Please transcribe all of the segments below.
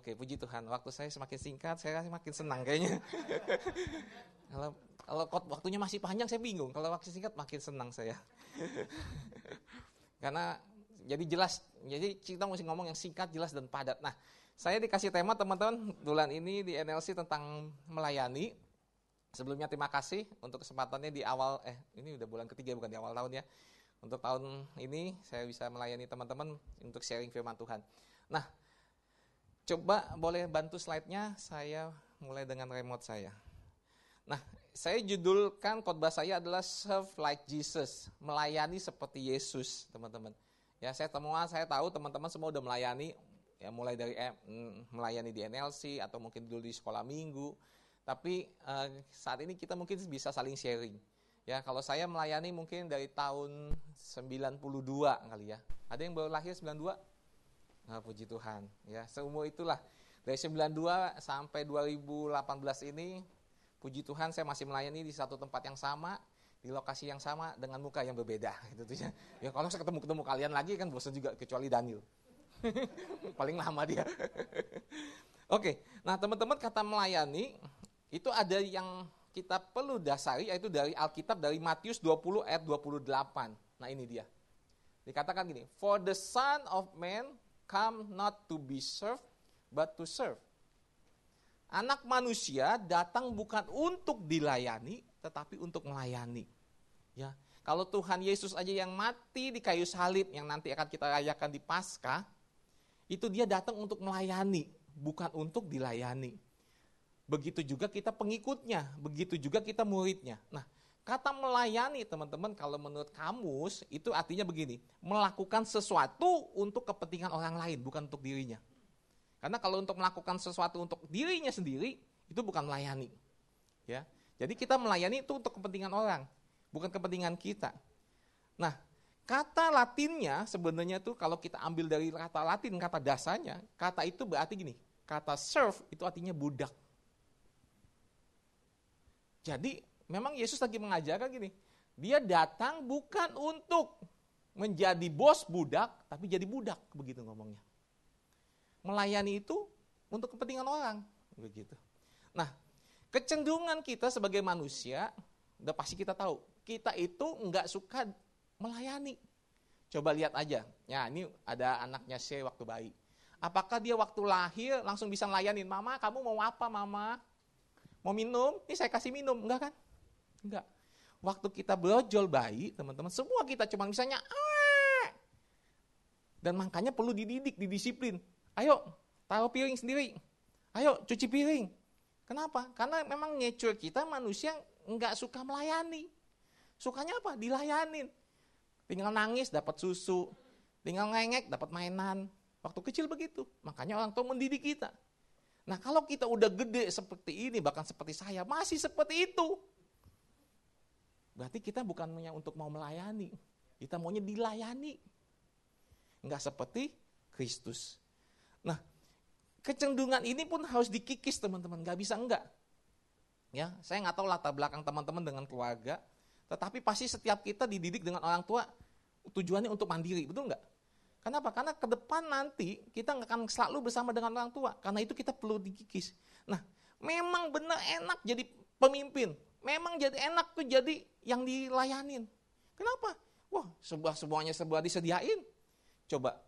Oke, puji Tuhan. Waktu saya semakin singkat, saya semakin senang kayaknya. kalau kalau waktunya masih panjang, saya bingung. Kalau waktu singkat, makin senang saya. Karena jadi jelas, jadi kita mesti ngomong yang singkat, jelas dan padat. Nah, saya dikasih tema teman-teman bulan ini di NLC tentang melayani. Sebelumnya terima kasih untuk kesempatannya di awal, eh ini udah bulan ketiga bukan di awal tahun ya. Untuk tahun ini saya bisa melayani teman-teman untuk sharing firman Tuhan. Nah, coba boleh bantu slide-nya, saya mulai dengan remote saya. Nah, saya judulkan khotbah saya adalah Serve Like Jesus, melayani seperti Yesus, teman-teman. Ya, saya temuan, saya tahu teman-teman semua udah melayani, ya mulai dari eh, mm, melayani di NLC atau mungkin dulu di sekolah minggu. Tapi eh, saat ini kita mungkin bisa saling sharing. Ya, kalau saya melayani mungkin dari tahun 92 kali ya. Ada yang baru lahir 92? Nah, puji Tuhan. Ya, seumur itulah. Dari 92 sampai 2018 ini, puji Tuhan saya masih melayani di satu tempat yang sama, di lokasi yang sama dengan muka yang berbeda gitu tuh ya. Kalau saya ketemu ketemu kalian lagi kan bosan juga kecuali Daniel. Paling lama dia. Oke, nah teman-teman kata melayani itu ada yang kita perlu dasari yaitu dari Alkitab dari Matius 20 ayat 28. Nah ini dia. Dikatakan gini, For the Son of Man come not to be served, but to serve. Anak manusia datang bukan untuk dilayani, tetapi untuk melayani. Ya, kalau Tuhan Yesus aja yang mati di kayu salib yang nanti akan kita rayakan di Paskah, itu dia datang untuk melayani, bukan untuk dilayani. Begitu juga kita pengikutnya, begitu juga kita muridnya. Nah, kata melayani teman-teman kalau menurut kamus itu artinya begini, melakukan sesuatu untuk kepentingan orang lain, bukan untuk dirinya. Karena kalau untuk melakukan sesuatu untuk dirinya sendiri, itu bukan melayani. Ya, jadi kita melayani itu untuk kepentingan orang, bukan kepentingan kita. Nah, kata Latinnya sebenarnya tuh kalau kita ambil dari kata Latin, kata dasarnya, kata itu berarti gini, kata serve itu artinya budak. Jadi memang Yesus lagi mengajarkan gini, dia datang bukan untuk menjadi bos budak, tapi jadi budak, begitu ngomongnya. Melayani itu untuk kepentingan orang, begitu. Nah, Kecenderungan kita sebagai manusia, udah pasti kita tahu, kita itu nggak suka melayani. Coba lihat aja, ya ini ada anaknya C waktu bayi. Apakah dia waktu lahir langsung bisa melayanin, mama kamu mau apa mama? Mau minum? Ini saya kasih minum, enggak kan? Enggak. Waktu kita brojol bayi, teman-teman, semua kita cuma misalnya, dan makanya perlu dididik, didisiplin. Ayo, taruh piring sendiri. Ayo, cuci piring. Kenapa? Karena memang nature kita manusia nggak suka melayani. Sukanya apa? Dilayanin. Tinggal nangis dapat susu, tinggal ngengek dapat mainan. Waktu kecil begitu. Makanya orang tua mendidik kita. Nah kalau kita udah gede seperti ini, bahkan seperti saya, masih seperti itu. Berarti kita bukan hanya untuk mau melayani. Kita maunya dilayani. Enggak seperti Kristus. Nah, kecenderungan ini pun harus dikikis teman-teman, nggak bisa enggak. Ya, saya nggak tahu latar belakang teman-teman dengan keluarga, tetapi pasti setiap kita dididik dengan orang tua tujuannya untuk mandiri, betul nggak? Kenapa? Karena ke depan nanti kita nggak akan selalu bersama dengan orang tua, karena itu kita perlu dikikis. Nah, memang benar enak jadi pemimpin, memang jadi enak tuh jadi yang dilayanin. Kenapa? Wah, sebuah semuanya sebuah disediain. Coba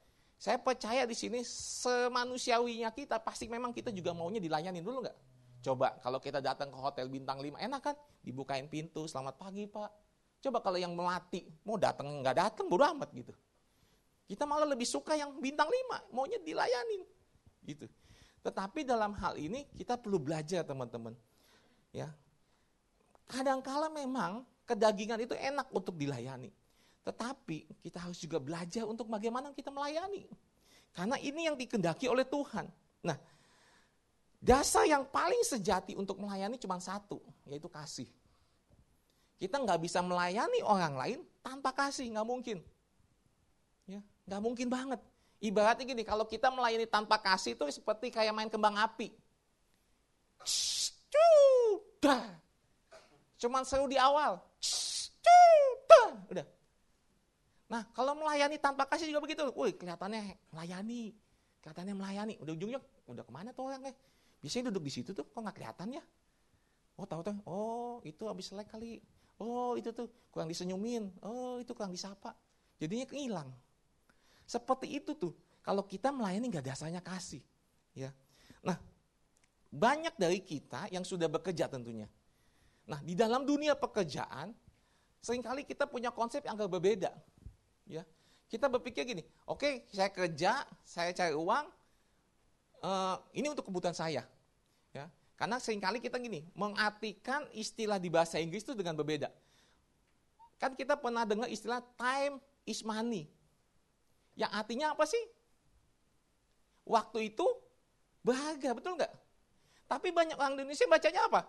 saya percaya di sini semanusiawinya kita pasti memang kita juga maunya dilayani dulu nggak? Coba kalau kita datang ke hotel bintang 5 enak kan? Dibukain pintu, selamat pagi pak. Coba kalau yang melati mau datang nggak datang bodo amat gitu. Kita malah lebih suka yang bintang 5, maunya dilayanin gitu. Tetapi dalam hal ini kita perlu belajar teman-teman. Ya. Kadangkala memang kedagingan itu enak untuk dilayani. Tetapi kita harus juga belajar untuk bagaimana kita melayani. Karena ini yang dikendaki oleh Tuhan. Nah, dasar yang paling sejati untuk melayani cuma satu, yaitu kasih. Kita nggak bisa melayani orang lain tanpa kasih, nggak mungkin. Ya, nggak mungkin banget. Ibaratnya gini, kalau kita melayani tanpa kasih itu seperti kayak main kembang api. Cuman seru di awal. Udah, Nah, kalau melayani tanpa kasih juga begitu. Wih, kelihatannya melayani. Kelihatannya melayani. Udah ujungnya udah ke mana tuh orang eh? Biasanya duduk di situ tuh, kok nggak kelihatan ya? Oh tahu tuh, oh itu habis selek kali. Oh itu tuh kurang disenyumin. Oh itu kurang disapa. Jadinya hilang. Seperti itu tuh. Kalau kita melayani nggak dasarnya kasih, ya. Nah, banyak dari kita yang sudah bekerja tentunya. Nah, di dalam dunia pekerjaan, sering kali kita punya konsep yang agak berbeda. Ya, kita berpikir gini, oke, okay, saya kerja, saya cari uang, uh, ini untuk kebutuhan saya. Ya, karena sering kali kita gini, mengartikan istilah di bahasa Inggris itu dengan berbeda. Kan kita pernah dengar istilah time is money. Yang artinya apa sih? Waktu itu berharga, betul nggak? Tapi banyak orang Indonesia bacanya apa?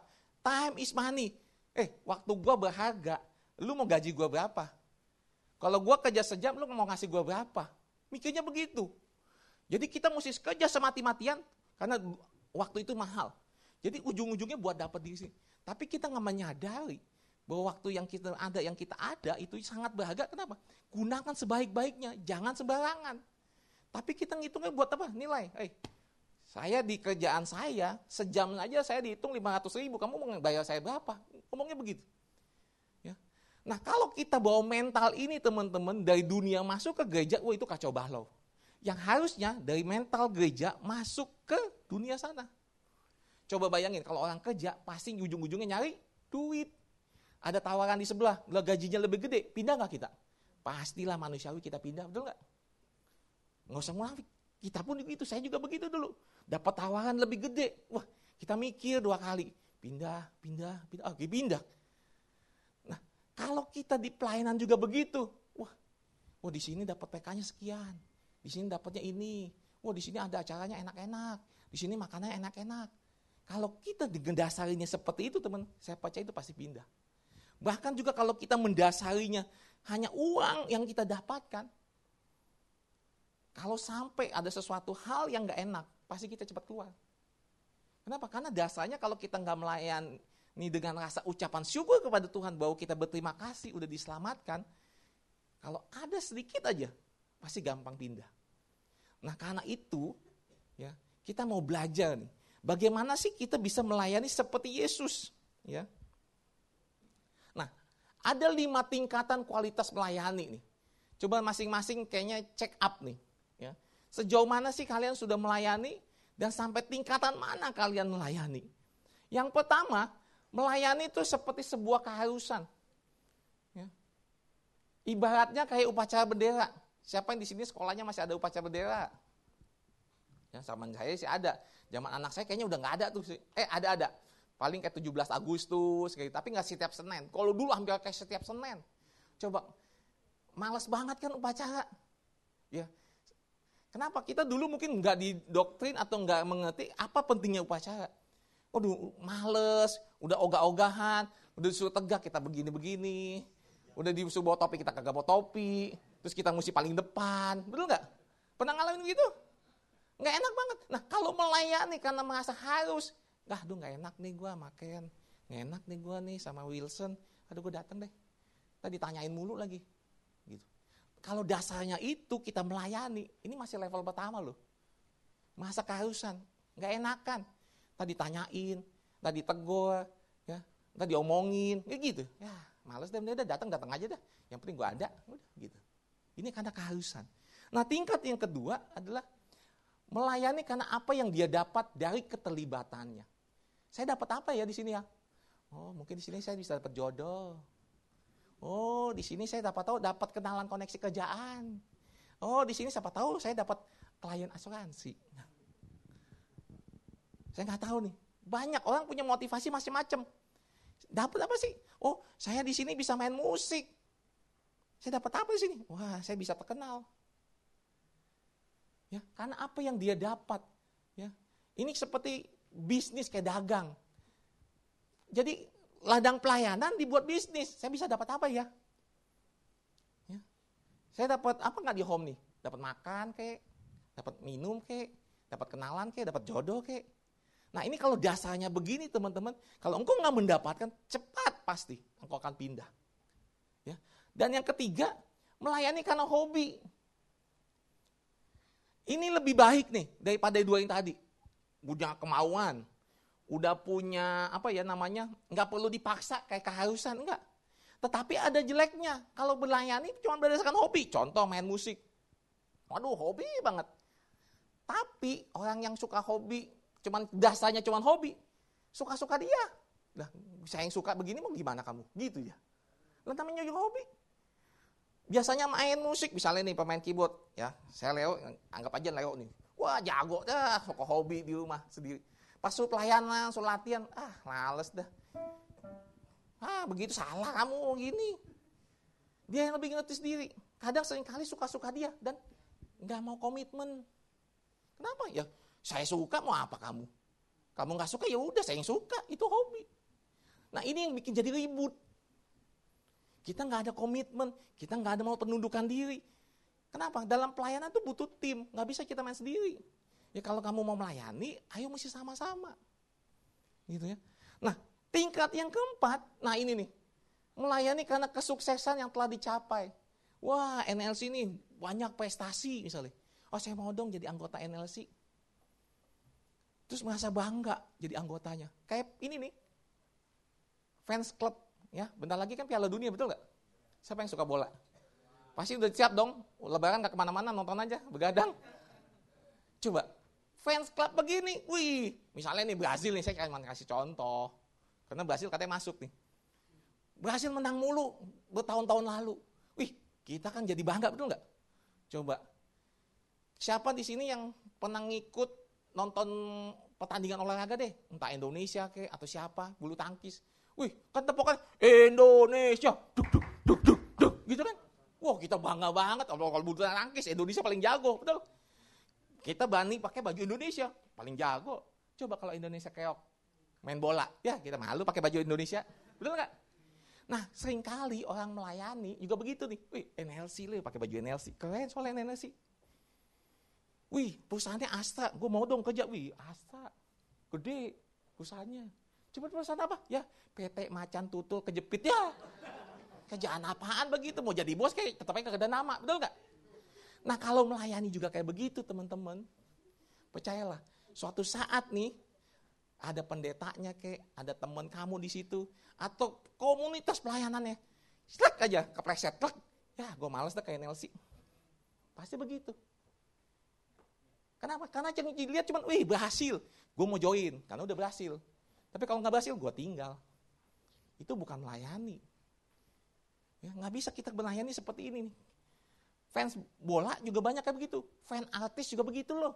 Time is money. Eh, waktu gua berharga, lu mau gaji gua berapa? Kalau gua kerja sejam, lu mau ngasih gua berapa? Mikirnya begitu. Jadi kita mesti kerja semati-matian karena waktu itu mahal. Jadi ujung-ujungnya buat dapat di sini. Tapi kita nggak menyadari bahwa waktu yang kita ada, yang kita ada itu sangat berharga. Kenapa? Gunakan sebaik-baiknya, jangan sembarangan. Tapi kita ngitungnya buat apa? Nilai. Hey, saya di kerjaan saya, sejam aja saya dihitung 500 ribu, kamu mau bayar saya berapa? Ngomongnya begitu. Ya. Nah kalau kita bawa mental ini teman-teman dari dunia masuk ke gereja, wah itu kacau balau. Yang harusnya dari mental gereja masuk ke dunia sana. Coba bayangin kalau orang kerja pasti ujung-ujungnya nyari duit. Ada tawaran di sebelah, gajinya lebih gede, pindah nggak kita? Pastilah manusiawi kita pindah, betul nggak? Nggak usah munafik. Kita pun begitu, saya juga begitu dulu. Dapat tawaran lebih gede. Wah, kita mikir dua kali. Pindah, pindah, pindah. Oke, pindah. Nah, kalau kita di pelayanan juga begitu. Wah, wah di sini dapat PK-nya sekian. Di sini dapatnya ini. Wah, di sini ada acaranya enak-enak. Di sini makanannya enak-enak. Kalau kita digendasarinya seperti itu, teman, saya percaya itu pasti pindah. Bahkan juga kalau kita mendasarinya hanya uang yang kita dapatkan, kalau sampai ada sesuatu hal yang nggak enak, pasti kita cepat keluar. Kenapa? Karena dasarnya kalau kita nggak melayani dengan rasa ucapan syukur kepada Tuhan bahwa kita berterima kasih udah diselamatkan, kalau ada sedikit aja pasti gampang pindah. Nah karena itu ya kita mau belajar nih, bagaimana sih kita bisa melayani seperti Yesus, ya. Nah ada lima tingkatan kualitas melayani nih. Coba masing-masing kayaknya check up nih. Sejauh mana sih kalian sudah melayani dan sampai tingkatan mana kalian melayani? Yang pertama, melayani itu seperti sebuah keharusan. Ya. Ibaratnya kayak upacara bendera. Siapa yang di sini sekolahnya masih ada upacara bendera? Ya, zaman saya sih ada. Zaman anak saya kayaknya udah nggak ada tuh sih. Eh ada ada. Paling kayak 17 Agustus kayak gitu. Tapi nggak setiap Senin. Kalau dulu hampir kayak setiap Senin. Coba males banget kan upacara. Ya, Kenapa? Kita dulu mungkin nggak didoktrin atau nggak mengerti apa pentingnya upacara. Waduh, males, udah ogah-ogahan, udah disuruh tegak kita begini-begini, udah disuruh bawa topi kita kagak bawa topi, terus kita mesti paling depan, betul nggak? Pernah ngalamin begitu? Nggak enak banget. Nah kalau melayani karena merasa harus, nggak, aduh nggak enak nih gue makan, nggak enak nih gue nih sama Wilson, aduh gue dateng deh, tadi tanyain mulu lagi, gitu. Kalau dasarnya itu kita melayani, ini masih level pertama loh. Masa keharusan, nggak enakan. Tadi tanyain, tadi tegur, ya, tadi diomongin, ya gitu. Ya, males deh, udah datang datang aja dah. Yang penting gua ada, udah gitu. Ini karena keharusan. Nah tingkat yang kedua adalah melayani karena apa yang dia dapat dari keterlibatannya. Saya dapat apa ya di sini ya? Oh mungkin di sini saya bisa dapat jodoh, Oh, di sini saya dapat tahu dapat kenalan koneksi kerjaan. Oh, di sini siapa tahu saya dapat klien asuransi. Saya nggak tahu nih. Banyak orang punya motivasi macam-macam. Dapat apa sih? Oh, saya di sini bisa main musik. Saya dapat apa di sini? Wah, saya bisa terkenal. Ya, karena apa yang dia dapat. Ya, ini seperti bisnis kayak dagang. Jadi ladang pelayanan dibuat bisnis. Saya bisa dapat apa ya? ya. Saya dapat apa nggak di home nih? Dapat makan kek, dapat minum kek, dapat kenalan kek, dapat jodoh kek. Nah ini kalau dasarnya begini teman-teman, kalau engkau nggak mendapatkan cepat pasti engkau akan pindah. Ya. Dan yang ketiga, melayani karena hobi. Ini lebih baik nih daripada dua yang tadi. punya kemauan, udah punya apa ya namanya, nggak perlu dipaksa kayak keharusan, enggak. Tetapi ada jeleknya, kalau berlayani cuma berdasarkan hobi, contoh main musik. Waduh, hobi banget. Tapi orang yang suka hobi, cuman dasarnya cuman hobi, suka-suka dia. Lah, saya yang suka begini mau gimana kamu? Gitu ya. Lah namanya juga hobi. Biasanya main musik, misalnya nih pemain keyboard, ya. Saya Leo, anggap aja Leo nih. Wah, jago dah, suka hobi di rumah sendiri. Pas suruh pelayanan, suruh latihan, ah, males dah. Ah, begitu salah kamu gini. Dia yang lebih ngerti sendiri. Kadang sering kali suka-suka dia dan nggak mau komitmen. Kenapa? Ya, saya suka mau apa kamu? Kamu nggak suka ya udah saya yang suka, itu hobi. Nah ini yang bikin jadi ribut. Kita nggak ada komitmen, kita nggak ada mau penundukan diri. Kenapa? Dalam pelayanan itu butuh tim, nggak bisa kita main sendiri. Ya kalau kamu mau melayani, ayo mesti sama-sama. Gitu ya. Nah, tingkat yang keempat, nah ini nih. Melayani karena kesuksesan yang telah dicapai. Wah, NLC ini banyak prestasi misalnya. Oh, saya mau dong jadi anggota NLC. Terus merasa bangga jadi anggotanya. Kayak ini nih. Fans club Ya, bentar lagi kan Piala Dunia, betul nggak? Siapa yang suka bola? Pasti udah siap dong. Lebaran nggak ke mana-mana, nonton aja, begadang. Coba, fans club begini, wih, misalnya nih Brazil nih, saya cuma kasih contoh. Karena Brazil katanya masuk nih. Brazil menang mulu bertahun-tahun lalu. Wih, kita kan jadi bangga, betul nggak? Coba, siapa di sini yang pernah ngikut nonton pertandingan olahraga deh? Entah Indonesia ke atau siapa, bulu tangkis. Wih, kan tepukan Indonesia. Duk, duk, duk, duk, duk. Gitu kan? Wah, kita bangga banget. Kalau bulu tangkis, Indonesia paling jago. Betul? Kita berani pakai baju Indonesia. Paling jago. Coba kalau Indonesia keok. Main bola. Ya, kita malu pakai baju Indonesia. Betul nggak? Nah, sering kali orang melayani juga begitu nih. Wih, NLC lu pakai baju NLC. Keren soalnya NLC. Wih, perusahaannya Astra. Gue mau dong kerja. Wih, Astra. Gede perusahaannya. Cuma perusahaan apa? Ya, PT Macan Tutul kejepit ya. Kerjaan apaan begitu? Mau jadi bos kayak tetap aja ada nama, betul nggak? Nah kalau melayani juga kayak begitu teman-teman. Percayalah, suatu saat nih ada pendetanya kayak ada teman kamu di situ atau komunitas pelayanannya. Slek aja kepleset, slek. Ya, gue males deh kayak Nelsi. Pasti begitu. Kenapa? Karena yang dilihat cuma, wih berhasil. Gue mau join, karena udah berhasil. Tapi kalau nggak berhasil, gue tinggal. Itu bukan melayani. Ya, nggak bisa kita melayani seperti ini nih. Fans bola juga banyak kayak begitu. Fans artis juga begitu loh.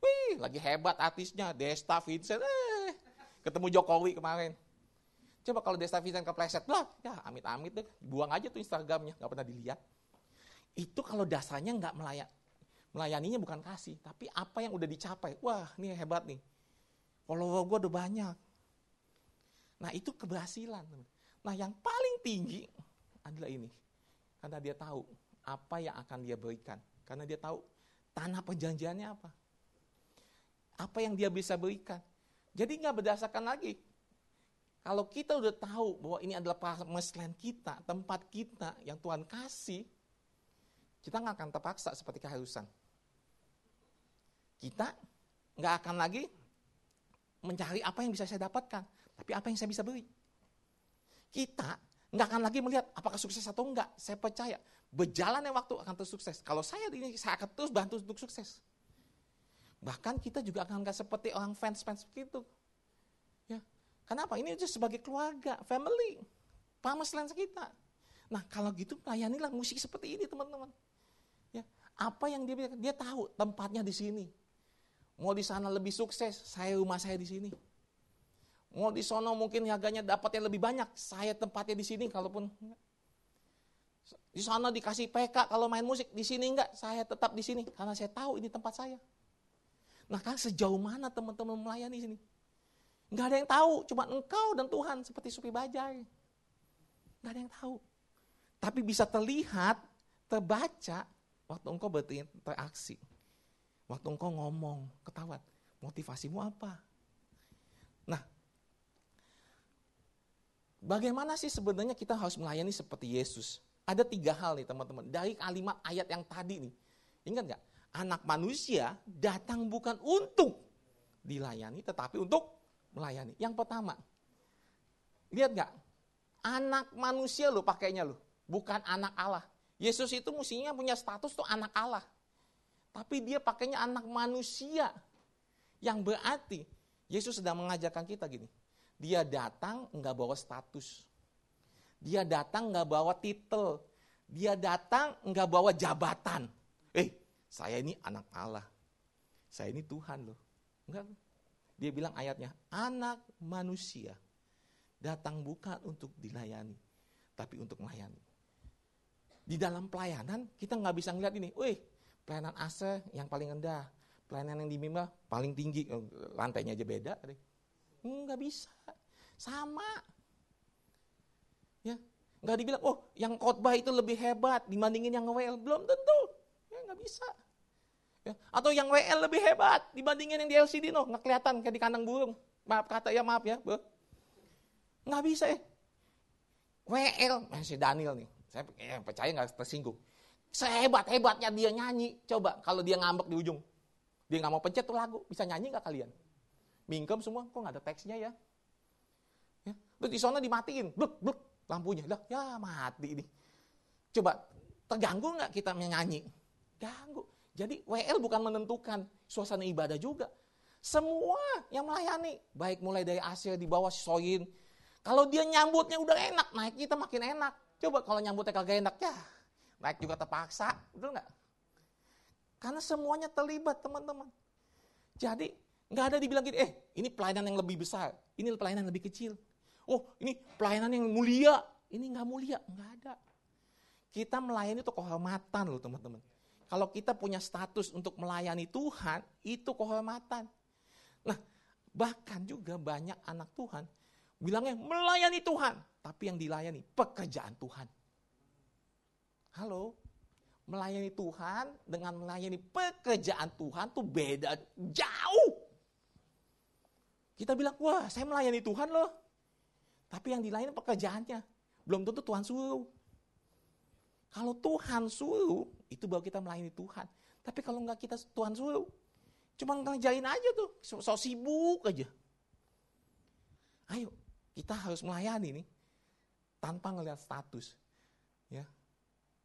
Wih, lagi hebat artisnya. Desta Vincent, eh, ketemu Jokowi kemarin. Coba kalau Desta Vincent kepleset, lah, ya amit-amit deh. Buang aja tuh Instagramnya, nggak pernah dilihat. Itu kalau dasarnya nggak melayan, melayaninya bukan kasih, tapi apa yang udah dicapai. Wah, ini hebat nih Follower gue udah banyak. Nah itu keberhasilan. Nah yang paling tinggi adalah ini. Karena dia tahu apa yang akan dia berikan. Karena dia tahu tanah perjanjiannya apa. Apa yang dia bisa berikan. Jadi nggak berdasarkan lagi. Kalau kita udah tahu bahwa ini adalah permasalahan kita, tempat kita yang Tuhan kasih, kita nggak akan terpaksa seperti keharusan. Kita nggak akan lagi mencari apa yang bisa saya dapatkan, tapi apa yang saya bisa beri. Kita nggak akan lagi melihat apakah sukses atau enggak. Saya percaya berjalannya waktu akan terus sukses. Kalau saya ini saya akan terus bantu untuk sukses. Bahkan kita juga akan nggak seperti orang fans-fans begitu. Ya. Kenapa? Ini itu sebagai keluarga, family, lens kita. Nah kalau gitu layanilah musik seperti ini teman-teman. Ya, apa yang dia dia tahu tempatnya di sini. Mau di sana lebih sukses, saya rumah saya di sini. Mau di sana mungkin harganya dapatnya lebih banyak, saya tempatnya di sini kalaupun di sana dikasih PK kalau main musik, di sini enggak, saya tetap di sini karena saya tahu ini tempat saya. Nah, kan sejauh mana teman-teman melayani sini? Enggak ada yang tahu, cuma engkau dan Tuhan seperti supi bajai. Enggak ada yang tahu. Tapi bisa terlihat, terbaca waktu engkau beraksi. Waktu engkau ngomong, ketahuan, motivasimu apa? Nah, bagaimana sih sebenarnya kita harus melayani seperti Yesus? Ada tiga hal nih teman-teman, dari kalimat ayat yang tadi nih. Ingat gak? Anak manusia datang bukan untuk dilayani, tetapi untuk melayani. Yang pertama, lihat nggak? Anak manusia lo pakainya lo, bukan anak Allah. Yesus itu mestinya punya status tuh anak Allah. Tapi dia pakainya anak manusia. Yang berarti Yesus sedang mengajarkan kita gini. Dia datang nggak bawa status. Dia datang nggak bawa titel. Dia datang nggak bawa jabatan. Eh, saya ini anak Allah. Saya ini Tuhan loh. Enggak. Dia bilang ayatnya, anak manusia datang bukan untuk dilayani, tapi untuk melayani. Di dalam pelayanan kita nggak bisa ngeliat ini, wih pelayanan AC yang paling rendah, pelayanan yang di Mima paling tinggi, oh, lantainya aja beda. Nggak bisa, sama. Ya, nggak dibilang, oh yang khotbah itu lebih hebat dibandingin yang WL, belum tentu, ya nggak bisa. Ya. Atau yang WL lebih hebat dibandingin yang di LCD, no, nggak kelihatan kayak di kandang burung. Maaf kata ya, maaf ya, bu. Nggak bisa ya. WL, masih Daniel nih, saya eh, percaya nggak tersinggung. Sehebat-hebatnya dia nyanyi, coba kalau dia ngambek di ujung. Dia nggak mau pencet tuh lagu, bisa nyanyi nggak kalian? Mingkem semua, kok nggak ada teksnya ya? ya? Terus di sana dimatiin, bluk, bluk, lampunya. Lah, ya mati ini. Coba, terganggu nggak kita menyanyi? Ganggu. Jadi WL bukan menentukan suasana ibadah juga. Semua yang melayani, baik mulai dari Asia di bawah soin. Kalau dia nyambutnya udah enak, naik kita makin enak. Coba kalau nyambutnya kagak enak, ya naik juga terpaksa, betul nggak? Karena semuanya terlibat teman-teman. Jadi nggak ada dibilang gini, eh ini pelayanan yang lebih besar, ini pelayanan yang lebih kecil. Oh ini pelayanan yang mulia, ini nggak mulia, nggak ada. Kita melayani itu kehormatan loh teman-teman. Kalau kita punya status untuk melayani Tuhan, itu kehormatan. Nah, bahkan juga banyak anak Tuhan bilangnya melayani Tuhan, tapi yang dilayani pekerjaan Tuhan. Halo, melayani Tuhan dengan melayani pekerjaan Tuhan tuh beda jauh. Kita bilang, wah saya melayani Tuhan loh. Tapi yang dilayani pekerjaannya. Belum tentu Tuhan suruh. Kalau Tuhan suruh, itu baru kita melayani Tuhan. Tapi kalau enggak kita Tuhan suruh, cuma ngerjain aja tuh, so sibuk aja. Ayo, kita harus melayani nih tanpa ngelihat status. Ya.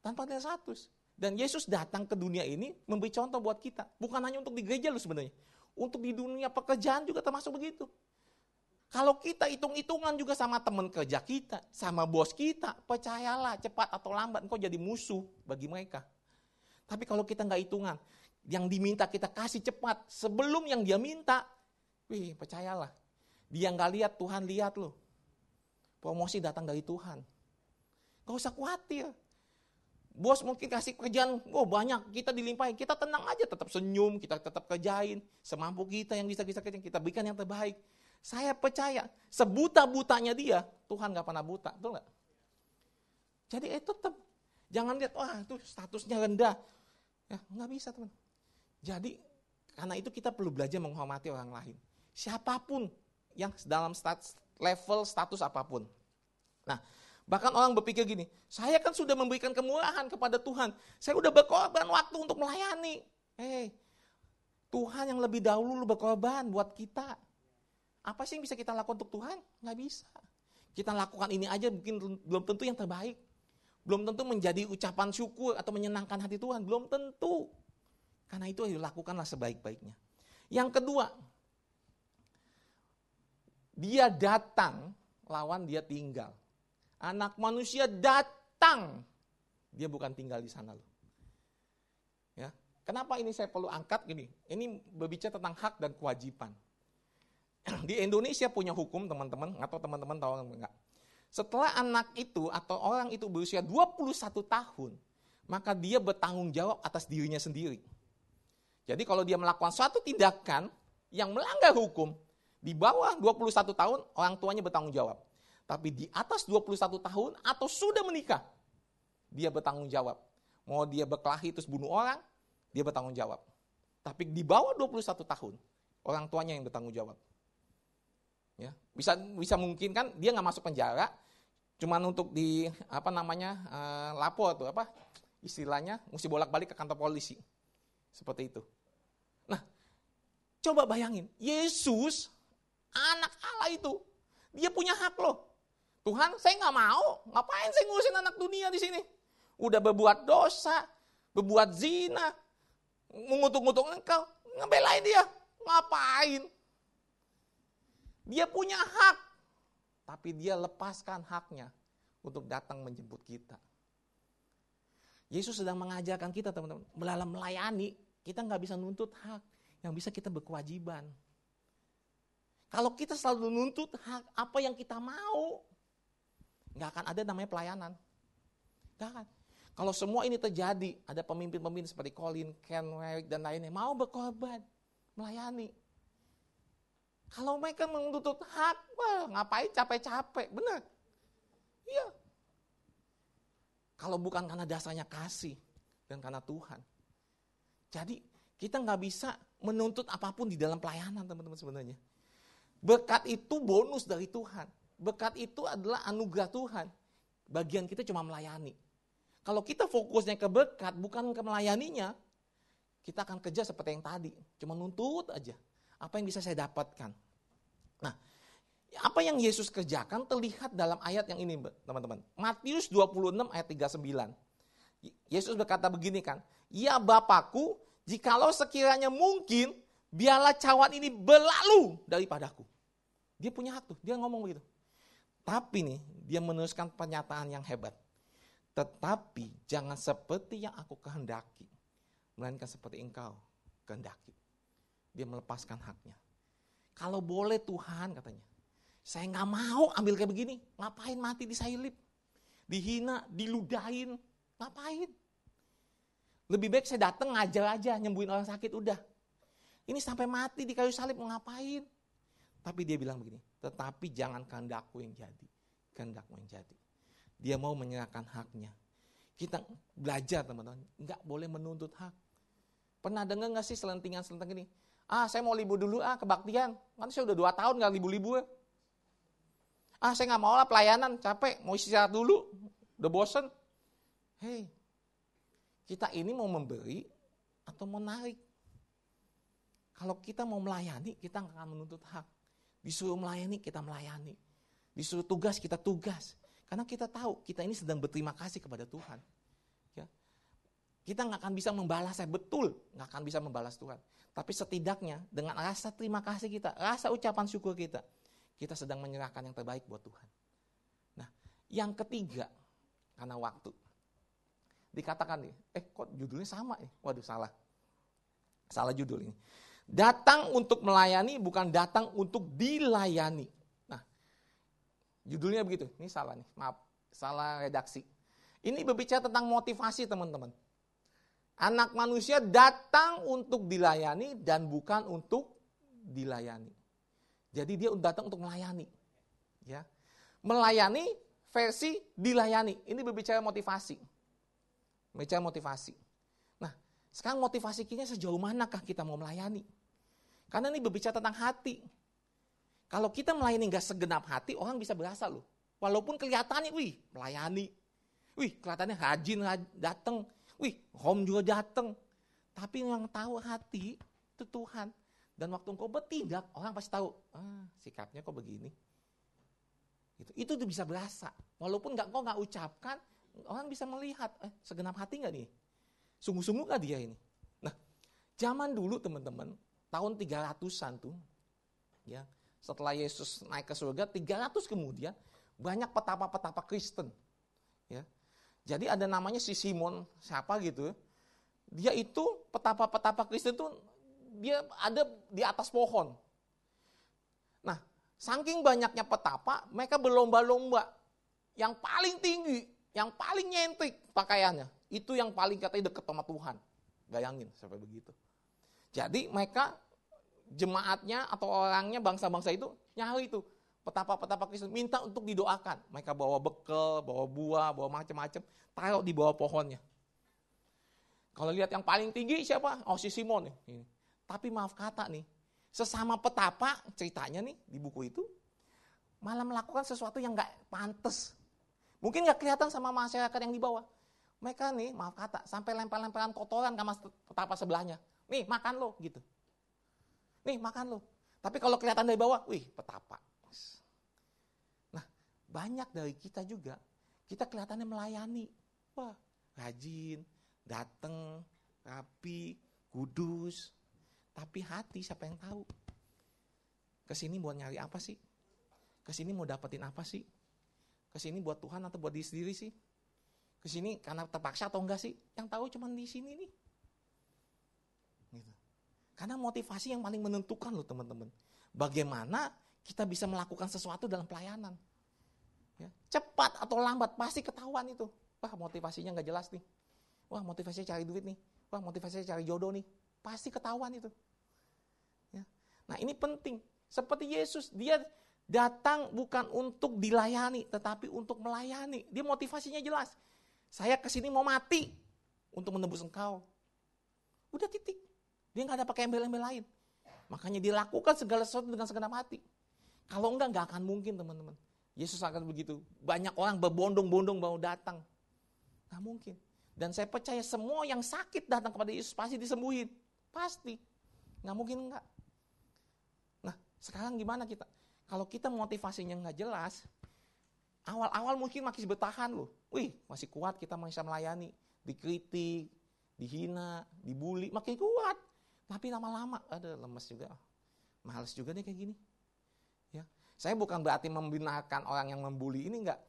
Tanpa ngelihat status. Dan Yesus datang ke dunia ini memberi contoh buat kita. Bukan hanya untuk di gereja loh sebenarnya. Untuk di dunia pekerjaan juga termasuk begitu. Kalau kita hitung-hitungan juga sama teman kerja kita, sama bos kita, percayalah cepat atau lambat engkau jadi musuh bagi mereka. Tapi kalau kita nggak hitungan, yang diminta kita kasih cepat sebelum yang dia minta, wih percayalah, dia nggak lihat Tuhan lihat loh. Promosi datang dari Tuhan. Gak usah khawatir. Bos mungkin kasih kerjaan, oh banyak, kita dilimpahin, kita tenang aja, tetap senyum, kita tetap kerjain, semampu kita yang bisa kita kerjain, kita berikan yang terbaik. Saya percaya, sebuta-butanya dia, Tuhan gak pernah buta, betul gak? Jadi eh tetap, jangan lihat, wah itu statusnya rendah. Ya, nggak bisa teman. Jadi, karena itu kita perlu belajar menghormati orang lain. Siapa pun yang dalam status, level status apa pun. Nah, bahkan orang berpikir gini, saya kan sudah memberikan kemurahan kepada Tuhan. Saya udah berkorban waktu untuk melayani. Eh, Tuhan yang lebih dahulu berkorban buat kita. Apa sih yang bisa kita lakukan untuk Tuhan? Nggak bisa. Kita lakukan ini aja mungkin belum tentu yang terbaik. Belum tentu menjadi ucapan syukur atau menyenangkan hati Tuhan. Belum tentu. Karena itu dilakukanlah sebaik-baiknya. Yang kedua, dia datang, lawan dia tinggal. Anak manusia datang, dia bukan tinggal di sana loh. Ya, kenapa ini saya perlu angkat gini? Ini berbicara tentang hak dan kewajiban. di Indonesia punya hukum teman-teman, atau teman-teman tahu enggak? Setelah anak itu atau orang itu berusia 21 tahun, maka dia bertanggung jawab atas dirinya sendiri. Jadi kalau dia melakukan suatu tindakan yang melanggar hukum, di bawah 21 tahun orang tuanya bertanggung jawab. Tapi di atas 21 tahun atau sudah menikah, dia bertanggung jawab. Mau dia berkelahi terus bunuh orang, dia bertanggung jawab. Tapi di bawah 21 tahun, orang tuanya yang bertanggung jawab. Ya, bisa bisa mungkin kan dia nggak masuk penjara, cuman untuk di apa namanya uh, lapor tuh apa istilahnya mesti bolak-balik ke kantor polisi, seperti itu. Nah, Coba bayangin, Yesus, anak Allah itu, dia punya hak loh. Tuhan, saya nggak mau. Ngapain saya ngurusin anak dunia di sini? Udah berbuat dosa, berbuat zina, mengutuk-ngutuk engkau, ngebelain dia. Ngapain? Dia punya hak, tapi dia lepaskan haknya untuk datang menjemput kita. Yesus sedang mengajarkan kita teman-teman, dalam melayani, kita nggak bisa nuntut hak, yang bisa kita berkewajiban. Kalau kita selalu nuntut hak apa yang kita mau, nggak akan ada namanya pelayanan. Nggak akan. Kalau semua ini terjadi, ada pemimpin-pemimpin seperti Colin, Ken, Warwick, dan lainnya mau berkorban, melayani. Kalau mereka menuntut hak, wah ngapain capek-capek, benar. Iya, kalau bukan karena dasarnya kasih dan karena Tuhan. Jadi kita nggak bisa menuntut apa pun di dalam pelayanan teman-teman sebenarnya. Berkat itu bonus dari Tuhan. Berkat itu adalah anugerah Tuhan. Bagian kita cuma melayani. Kalau kita fokusnya ke berkat, bukan ke melayaninya, kita akan kerja seperti yang tadi. Cuma nuntut aja. Apa yang bisa saya dapatkan. Nah, apa yang Yesus kerjakan terlihat dalam ayat yang ini, teman-teman. Matius 26 ayat 39. Yesus berkata begini kan, Ya Bapakku, jikalau sekiranya mungkin, biarlah cawan ini berlalu daripadaku. Dia punya hak tuh, dia ngomong begitu. Tapi nih, dia menuliskan pernyataan yang hebat. Tetapi jangan seperti yang aku kehendaki, melainkan seperti engkau kehendaki. Dia melepaskan haknya. Kalau boleh Tuhan katanya, saya nggak mau ambil kayak begini. Ngapain mati di disalib? Dihina, diludahin. Ngapain? Lebih baik saya datang ngajar aja, nyembuhin orang sakit, udah. Ini sampai mati di kayu salib, ngapain? Tapi dia bilang begini, tetapi jangan kehendakku yang jadi, kehendakmu yang jadi. Dia mau menyerahkan haknya. Kita belajar teman-teman, nggak boleh menuntut hak. Pernah dengar nggak sih selentingan-selentingan ini? Ah, saya mau libur dulu ah kebaktian. Kan saya udah dua tahun nggak libur-libur. Ah saya nggak mau lah pelayanan, capek, mau istirahat dulu, udah bosen. Hei, kita ini mau memberi atau mau narik? Kalau kita mau melayani, kita nggak akan menuntut hak. Disuruh melayani, kita melayani. Disuruh tugas, kita tugas. Karena kita tahu, kita ini sedang berterima kasih kepada Tuhan. Kita nggak akan bisa membalas saya, betul nggak akan bisa membalas Tuhan. Tapi setidaknya dengan rasa terima kasih kita, rasa ucapan syukur kita, kita sedang menyerahkan yang terbaik buat Tuhan. Nah, yang ketiga, karena waktu. Dikatakan nih, eh kok judulnya sama ya? Waduh salah. Salah judul ini. Datang untuk melayani bukan datang untuk dilayani. Nah, judulnya begitu. Ini salah nih, maaf. Salah redaksi. Ini berbicara tentang motivasi teman-teman. Anak manusia datang untuk dilayani dan bukan untuk dilayani. Jadi dia datang untuk melayani. Ya. Melayani versi dilayani. Ini berbicara motivasi. Berbicara motivasi. Nah, sekarang motivasi kita sejauh manakah kita mau melayani? Karena ini berbicara tentang hati. Kalau kita melayani nggak segenap hati, orang bisa berasa loh. Walaupun kelihatannya, wih, melayani. Wih, kelihatannya rajin datang. Wih, home juga datang. Tapi yang tahu hati itu Tuhan. Dan waktu engkau bertindak, orang pasti tahu, ah, sikapnya kok begini. Itu, itu tuh bisa berasa. Walaupun nggak kau nggak ucapkan, orang bisa melihat, eh, segenap hati nggak nih? Sungguh-sungguh nggak dia ini? Nah, zaman dulu teman-teman, tahun 300-an tuh, ya, setelah Yesus naik ke surga, 300 kemudian, banyak petapa-petapa Kristen. Ya. Jadi ada namanya si Simon, siapa gitu, dia itu petapa-petapa Kristen tuh dia ada di atas pohon. Nah, saking banyaknya petapa, mereka berlomba-lomba. Yang paling tinggi, yang paling nyentrik pakaiannya, itu yang paling katanya deket sama Tuhan. Bayangin sampai begitu. Jadi mereka jemaatnya atau orangnya bangsa-bangsa itu nyari itu petapa-petapa Kristen minta untuk didoakan. Mereka bawa bekal, bawa buah, bawa macam-macam, taruh di bawah pohonnya. Kalau lihat yang paling tinggi siapa? Oh si Simon nih. Tapi maaf kata nih, sesama petapa ceritanya nih di buku itu, malah melakukan sesuatu yang nggak pantas. Mungkin nggak kelihatan sama masyarakat yang di bawah. Mereka nih, maaf kata, sampai lempar-lemparan kotoran sama petapa sebelahnya. Nih, makan lo, gitu. Nih makan lo. Tapi kalau kelihatan dari bawah, wih petapa. Banyak dari kita juga, kita kelihatannya melayani. Wah rajin, dateng, rapi, kudus. Tapi hati siapa yang tahu? Ke sini buat nyari apa sih? Ke sini mau dapetin apa sih? Ke sini buat Tuhan atau buat diri sendiri sih? Ke sini karena terpaksa atau enggak sih? Yang tahu cuma di sini nih. Gitu. Karena motivasi yang paling menentukan loh teman-teman. Bagaimana kita bisa melakukan sesuatu dalam pelayanan. Ya, cepat atau lambat pasti ketahuan itu. Wah motivasinya nggak jelas nih. Wah motivasinya cari duit nih. Wah motivasinya cari jodoh nih. Pasti ketahuan itu. Ya. Nah ini penting. Seperti Yesus, dia datang bukan untuk dilayani, tetapi untuk melayani. Dia motivasinya jelas. Saya ke sini mau mati untuk menembus engkau. Udah titik. Dia nggak ada pakai embel-embel lain. Makanya dilakukan segala sesuatu dengan segenap hati. Kalau enggak, nggak akan mungkin teman-teman. Yesus akan begitu. Banyak orang berbondong-bondong mau datang. Nggak mungkin. Dan saya percaya semua yang sakit datang kepada Yesus pasti disembuhin. Pasti. Nggak mungkin enggak. Nah, sekarang gimana kita? Kalau kita motivasinya nggak jelas, awal-awal mungkin masih bertahan loh. Wih, masih kuat kita masih melayani. Dikritik, dihina, dibully, makin kuat. Tapi lama-lama, ada lemes juga. Males juga nih kayak gini. Ya, Saya bukan berarti membinakan orang yang membuli ini enggak.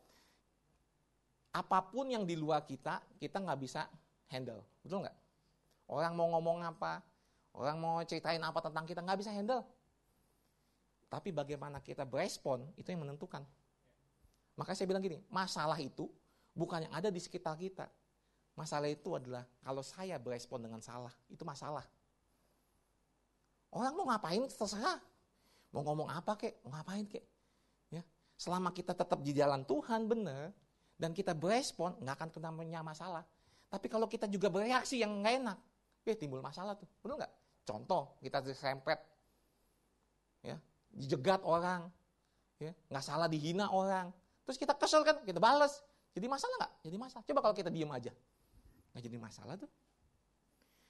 Apa pun yang di luar kita, kita nggak bisa handle. Betul nggak? Orang mau ngomong apa, orang mau ceritain apa tentang kita, nggak bisa handle. Tapi bagaimana kita berespon, itu yang menentukan. Maka saya bilang gini, masalah itu bukan yang ada di sekitar kita. Masalah itu adalah kalau saya berespon dengan salah, itu masalah. Orang mau ngapain terserah. Mau ngomong apa kek, mau ngapain kek. Ya. Selama kita tetap di jalan Tuhan benar dan kita berespon, nggak akan kena punya masalah. Tapi kalau kita juga bereaksi yang nggak enak, eh timbul masalah tuh. Benar nggak? Contoh, kita disempet, ya, dijegat orang, ya, nggak salah dihina orang. Terus kita kesel kan, kita balas. Jadi masalah nggak? Jadi masalah. Coba kalau kita diem aja, nggak jadi masalah tuh.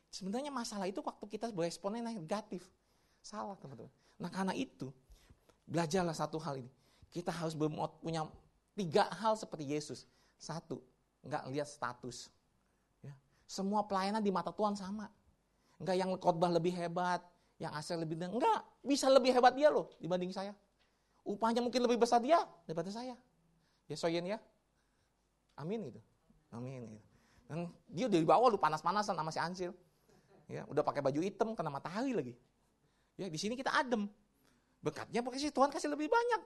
Sebenarnya masalah itu waktu kita beresponnya negatif. Salah teman-teman. Nah karena itu, belajarlah satu hal ini. Kita harus punya tiga hal seperti Yesus. Satu, nggak lihat status. Ya. Semua pelayanan di mata Tuhan sama. Nggak yang khotbah lebih hebat, yang asal lebih enggak, bisa lebih hebat dia loh dibanding saya. Upahnya mungkin lebih besar dia daripada saya. Ya soyen ya. Amin gitu. Amin gitu. Dan dia dari bawah lu panas-panasan sama si Ansil. Ya, udah pakai baju hitam kena matahari lagi. Ya, di sini kita adem. Bekatnya pakai sih Tuhan kasih lebih banyak.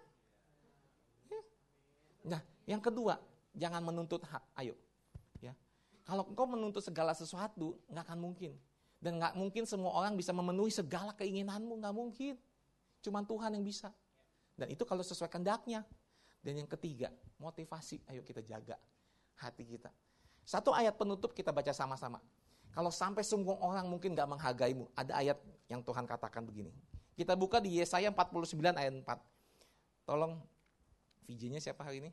Ya. Nah, yang kedua, jangan menuntut hak. Ayo. Ya. Kalau engkau menuntut segala sesuatu, nggak akan mungkin. Dan nggak mungkin semua orang bisa memenuhi segala keinginanmu, nggak mungkin. Cuman Tuhan yang bisa. Dan itu kalau sesuai kehendaknya. Dan yang ketiga, motivasi. Ayo kita jaga hati kita. Satu ayat penutup kita baca sama-sama. Kalau sampai sungguh orang mungkin gak menghargaimu. Ada ayat yang Tuhan katakan begini. Kita buka di Yesaya 49 ayat 4. Tolong VJ-nya siapa hari ini?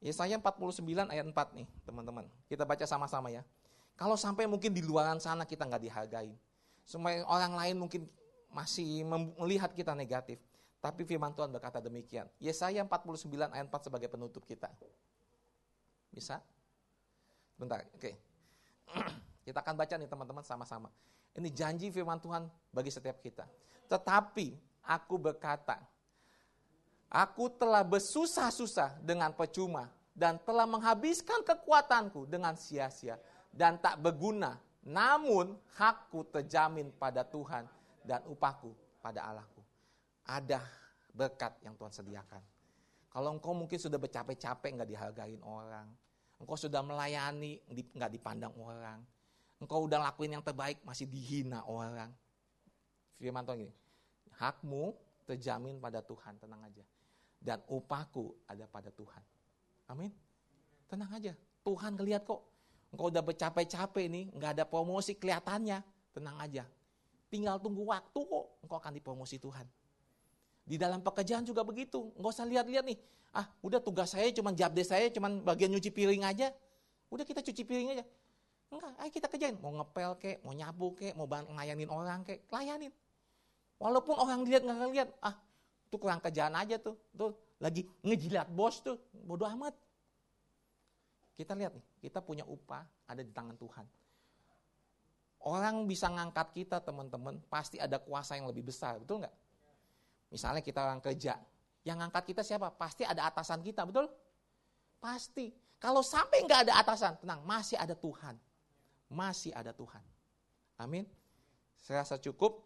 Yesaya 49 ayat 4 nih teman-teman. Kita baca sama-sama ya. Kalau sampai mungkin di luaran sana kita nggak dihargai. Semua orang lain mungkin masih melihat kita negatif. Tapi firman Tuhan berkata demikian. Yesaya 49 ayat 4 sebagai penutup kita. Bisa? Bentar, oke. Okay. Kita akan baca nih teman-teman sama-sama. Ini janji firman Tuhan bagi setiap kita. Tetapi aku berkata, aku telah bersusah-susah dengan percuma dan telah menghabiskan kekuatanku dengan sia-sia dan tak berguna. Namun hakku terjamin pada Tuhan dan upahku pada Allahku. Ada berkat yang Tuhan sediakan. Kalau engkau mungkin sudah bercapek-capek nggak dihargain orang, Engkau sudah melayani, nggak dipandang orang. Engkau udah lakuin yang terbaik, masih dihina orang. Firman Tuhan gini, hakmu terjamin pada Tuhan, tenang aja. Dan upahku ada pada Tuhan. Amin. Tenang aja, Tuhan ngeliat kok. Engkau udah bercapek-capek nih, nggak ada promosi kelihatannya. Tenang aja. Tinggal tunggu waktu kok, engkau akan dipromosi Tuhan. Di dalam pekerjaan juga begitu. Nggak usah lihat-lihat nih. Ah, udah tugas saya cuma job saya cuma bagian nyuci piring aja. Udah kita cuci piring aja. Enggak, ayo kita kerjain. Mau ngepel kek, mau nyapu kek, mau ngelayanin orang kek, layanin. Walaupun orang lihat nggak lihat, ah itu kurang kerjaan aja tuh. Tuh lagi ngejilat bos tuh, bodoh amat. Kita lihat nih, kita punya upah ada di tangan Tuhan. Orang bisa ngangkat kita teman-teman, pasti ada kuasa yang lebih besar, betul nggak? Misalnya kita orang kerja, yang ngangkat kita siapa? Pasti ada atasan kita, betul? Pasti. Kalau sampai nggak ada atasan, tenang, masih ada Tuhan. Masih ada Tuhan. Amin. Saya rasa cukup.